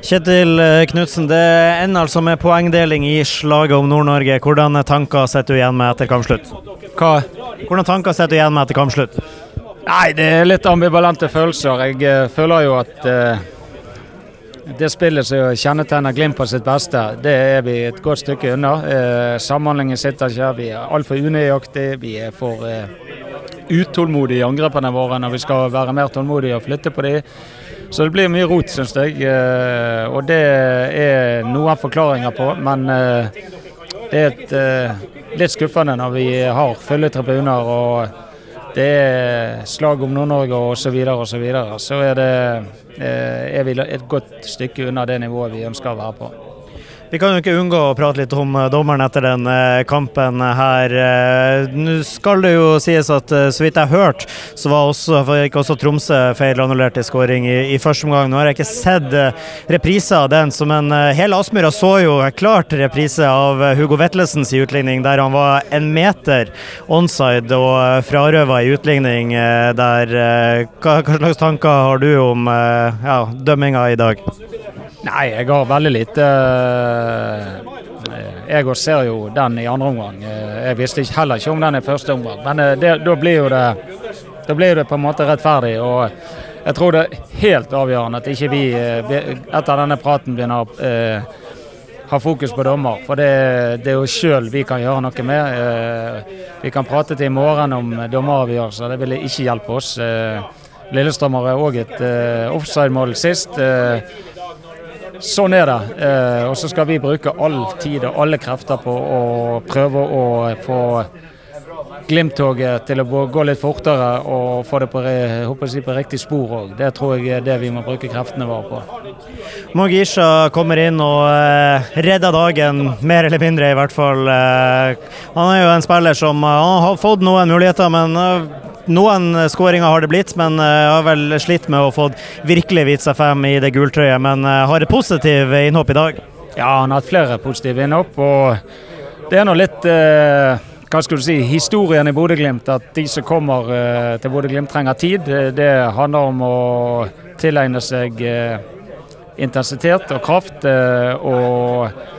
Kjetil Knutsen, det ender altså med poengdeling i slaget om Nord-Norge. Hvordan tanker sitter du igjen med etter kampslutt? Hva? Hvordan tanker sitter du igjen med etter kampslutt? Nei, det er litt ambivalente følelser. Jeg uh, føler jo at uh, det spillet som kjennetegner Glimt på sitt beste, det er vi et godt stykke unna. Uh, samhandlingen sitter ikke. Vi er altfor unøyaktige. Vi er for utålmodige i angrepene våre når vi skal være mer tålmodige og flytte på dem. Så det blir mye rot, syns jeg. Eh, og det er noen forklaringer på. Men eh, det er et, eh, litt skuffende når vi har fulle tribuner og det er slag om Nord-Norge osv. Så, videre, og så, videre. så er, det, er vi et godt stykke unna det nivået vi ønsker å være på. Vi kan jo ikke unngå å prate litt om eh, dommeren etter den eh, kampen her. Eh, nå skal det jo sies at så vidt jeg har hørt, så var også, ikke også Tromsø feilannullert i skåring i, i, første omgang. Nå har jeg ikke sett reprise av den, men hele Aspmyra så jo klart reprise av Hugo Vetlesens utligning, der han var en meter onside og frarøva i utligning der. Hva, hva slags tanker har du om ja, dømminga i dag? Nei, jeg har veldig lite Jeg Jeg ser jo den i andre omgang. Eh, jeg visste heller ikke om den i første omgang. Men eh, det, da blir jo det da blir det på en måte rettferdig. og Jeg tror det er helt avgjørende at ikke vi etter denne praten begynner å eh, ha fokus på dommer. For det, det er jo sjøl vi kan gjøre noe med. Eh, vi kan prate til i morgen om dommeravgjørelser, det vil ikke hjelpe oss. Eh, Lillestrøm har òg et offside-mål sist. Sånn er det. Eh, og så skal vi bruke all tid og alle krefter på å prøve å få Glimt-toget til å gå litt fortere og få det på, si, på riktig spor òg. Det tror jeg er det vi må bruke kreftene våre på. Mogisha kommer inn og uh, redder dagen, mer eller mindre i hvert fall. Uh, han er jo en spiller som har fått noen muligheter, men noen skåringer har det blitt, men jeg eh, har vel slitt med å få virkelig vist seg frem i det gultrøyet. Men eh, har et positivt innhopp i dag? Ja, han har hatt flere positive innhopp. Og det er nå litt eh, hva skal du si, historien i Bodø-Glimt. At de som kommer eh, til Bodø-Glimt trenger tid. Det handler om å tilegne seg eh, intensitet og kraft. Eh, og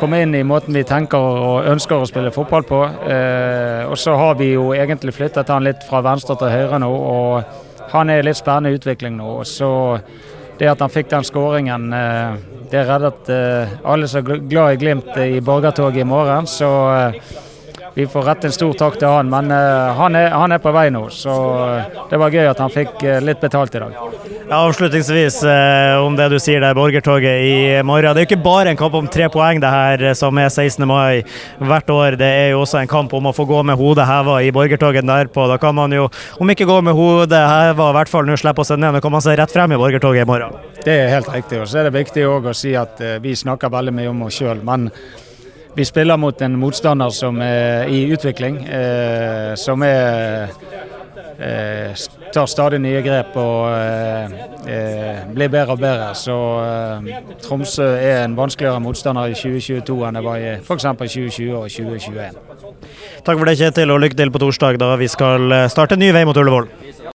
komme inn i måten vi tenker og ønsker å spille fotball på. Eh, og så har vi jo egentlig flyttet han litt fra venstre til høyre nå, og han er i litt spennende utvikling nå. Så det at han fikk den skåringen, eh, det reddet eh, alle som er glad i Glimt i borgertoget i morgen. Så eh, vi får rette en stor takk til han. Men han, er, han, er, på vei nå, så det var gøy at han fikk litt betalt i dag. Ja, avslutningsvis om det du sier der, borgertoget i morgen. Det er jo ikke bare en kamp om tre poeng det her som er 16. mai hvert år. Det er jo også en kamp om å få gå med hodet heva i borgertoget derpå. Da kan man jo, om ikke gå med hodet heva, i hvert fall nå slippe å se ned. Nå kan man se rett frem i borgertoget i morgen. Det er helt riktig. Og så er det viktig å si at vi snakker veldig mye om oss sjøl. Men vi spiller mot en motstander som er i utvikling, eh, som er eh, tar stadig nye grep og eh, eh blir bedre og bedre. Så eh, Tromsø er en vanskeligere motstander i 2022 enn det var i f.eks. 2020 og 2021. Takk for det, Kjetil, og lykke til på torsdag da vi skal starte en ny vei mot Ullevål.